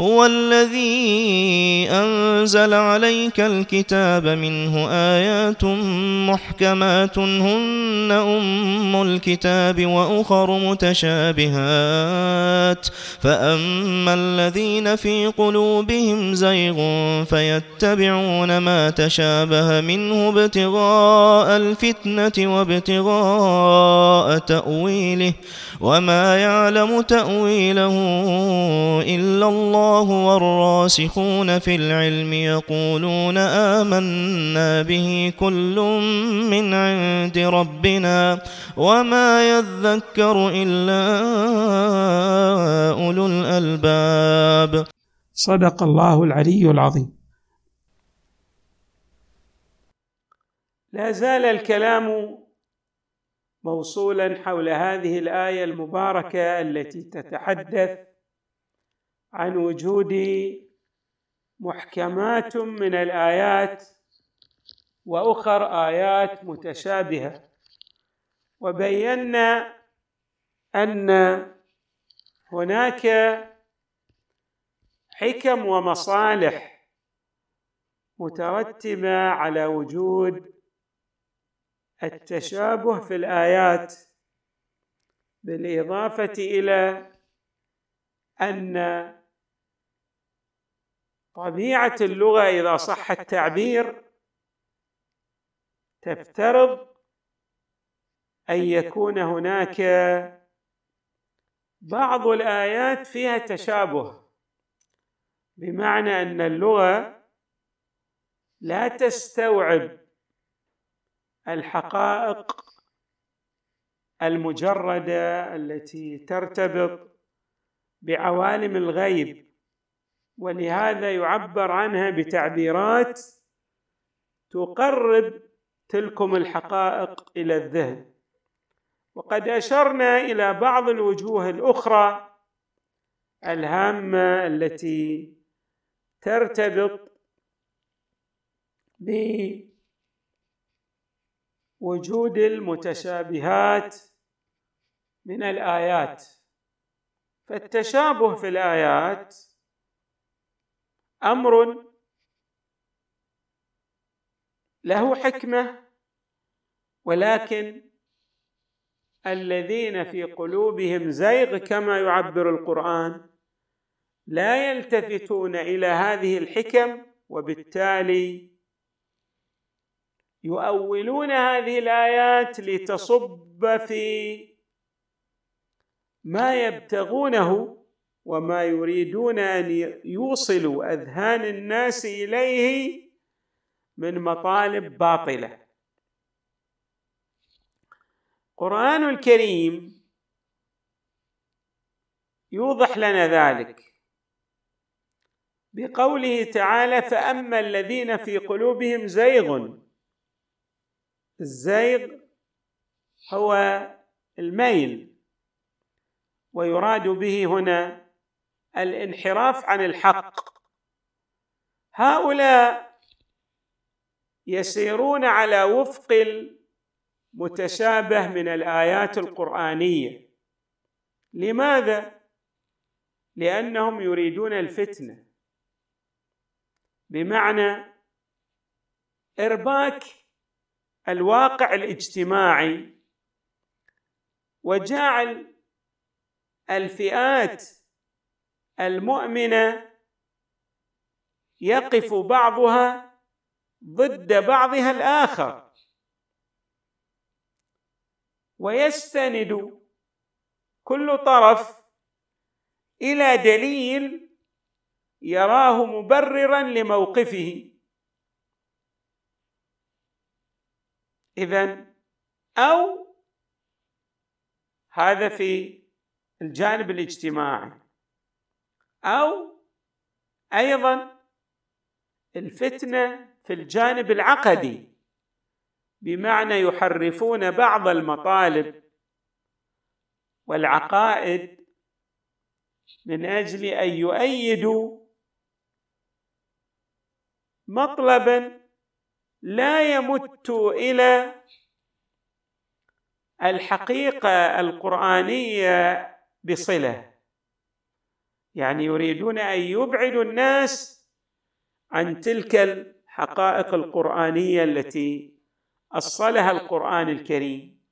هو الذي أنزل عليك الكتاب منه آيات محكمات هن أم الكتاب وأخر متشابهات. فأما الذين في قلوبهم زيغ فيتبعون ما تشابه منه ابتغاء الفتنة وابتغاء تأويله. وما يعلم تأويله إلا الله والراسخون في العلم يقولون آمنا به كل من عند ربنا وما يذكر إلا أولو الألباب. صدق الله العلي العظيم. لا زال الكلام موصولا حول هذه الآية المباركة التي تتحدث عن وجود محكمات من الآيات وأخر آيات متشابهة. وبينا أن هناك حكم ومصالح مترتبة على وجود التشابه في الآيات بالإضافة إلى أن طبيعة اللغة إذا صح التعبير تفترض أن يكون هناك بعض الآيات فيها تشابه. بمعنى أن اللغة لا تستوعب الحقائق المجردة التي ترتبط بعوالم الغيب. ولهذا يعبر عنها بتعبيرات تقرب تلكم الحقائق إلى الذهن. وقد أشرنا إلى بعض الوجوه الأخرى الهامة التي ترتبط ب وجود المتشابهات من الآيات. فالتشابه في الآيات أمر له حكمة ولكن الذين في قلوبهم زيغ كما يعبر القرآن لا يلتفتون إلى هذه الحكم وبالتالي يؤولون هذه الآيات لتصب في ما يبتغونه وما يريدون أن يوصلوا أذهان الناس إليه من مطالب باطلة. القران الكريم يوضح لنا ذلك بقوله تعالى فأما الذين في قلوبهم زيغ الزيغ هو الميل ويراد به هنا الانحراف عن الحق. هؤلاء يسيرون على وفق المتشابه من الآيات القرآنية. لماذا؟ لأنهم يريدون الفتنة. بمعنى إرباك الواقع الاجتماعي وجعل الفئات المؤمنه يقف بعضها ضد بعضها الآخر. ويستند كل طرف إلى دليل يراه مبررا لموقفه. إذا أو هذا في الجانب الاجتماعي. أو أيضا الفتنة في الجانب العقدي بمعنى يحرفون بعض المطالب والعقائد من أجل أن يؤيدوا مطلبا لا يمت إلى الحقيقة القرآنية بصلة. يعني يريدون أن يبعدوا الناس عن تلك الحقائق القرآنية التي أصلها القرآن الكريم.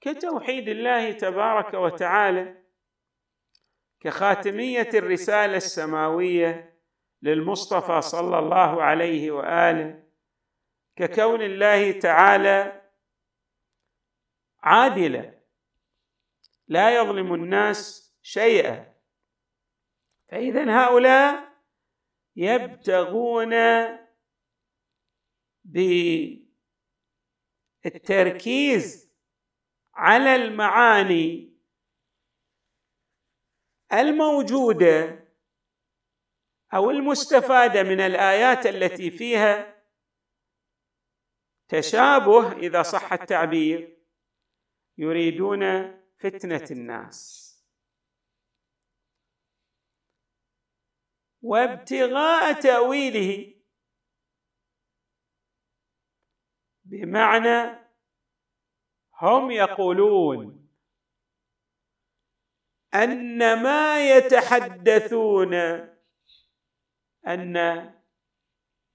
كتوحيد الله تبارك وتعالى كخاتمية الرسالة السماوية للمصطفى صلى الله عليه وآله ككون الله تعالى عادلا لا يظلم الناس شيئا. فاذا هؤلاء يبتغون بالتركيز على المعاني الموجودة أو المستفادة من الآيات التي فيها تشابه إذا صح التعبير يريدون فتنة الناس. وابتغاء تأويله. بمعنى هم يقولون أن ما يتحدثون أن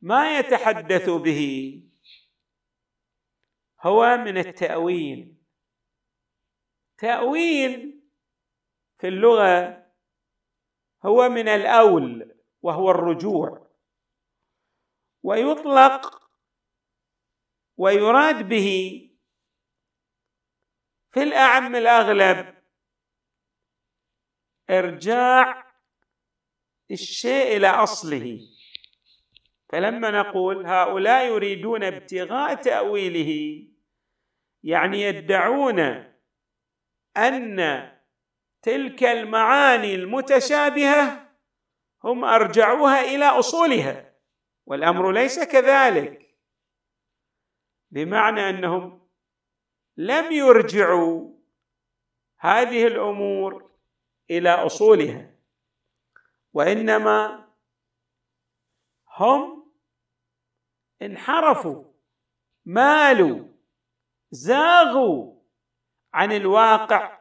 ما يتحدث به هو من التأويل. تأويل في اللغة هو من الأول. وهو الرجوع. ويطلق ويراد به في الأعم الأغلب إرجاع الشيء إلى أصله. فلما نقول هؤلاء يريدون ابتغاء تأويله يعني يدعون أن تلك المعاني المتشابهة هم أرجعوها إلى أصولها والأمر ليس كذلك. بمعنى أنهم لم يرجعوا هذه الأمور إلى أصولها وإنما هم انحرفوا مالوا زاغوا عن الواقع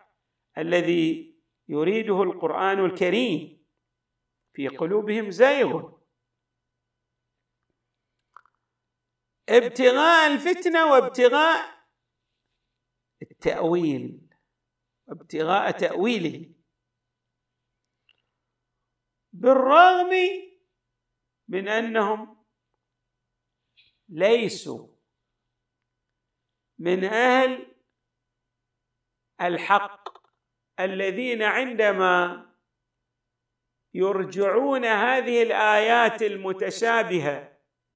الذي يريده القرآن الكريم. في قلوبهم زيغ. ابتغاء الفتنة وابتغاء التأويل. ابتغاء تأويله. بالرغم من أنهم ليسوا من أهل الحق الذين عندما يرجعون هذه الآيات المتشابهة.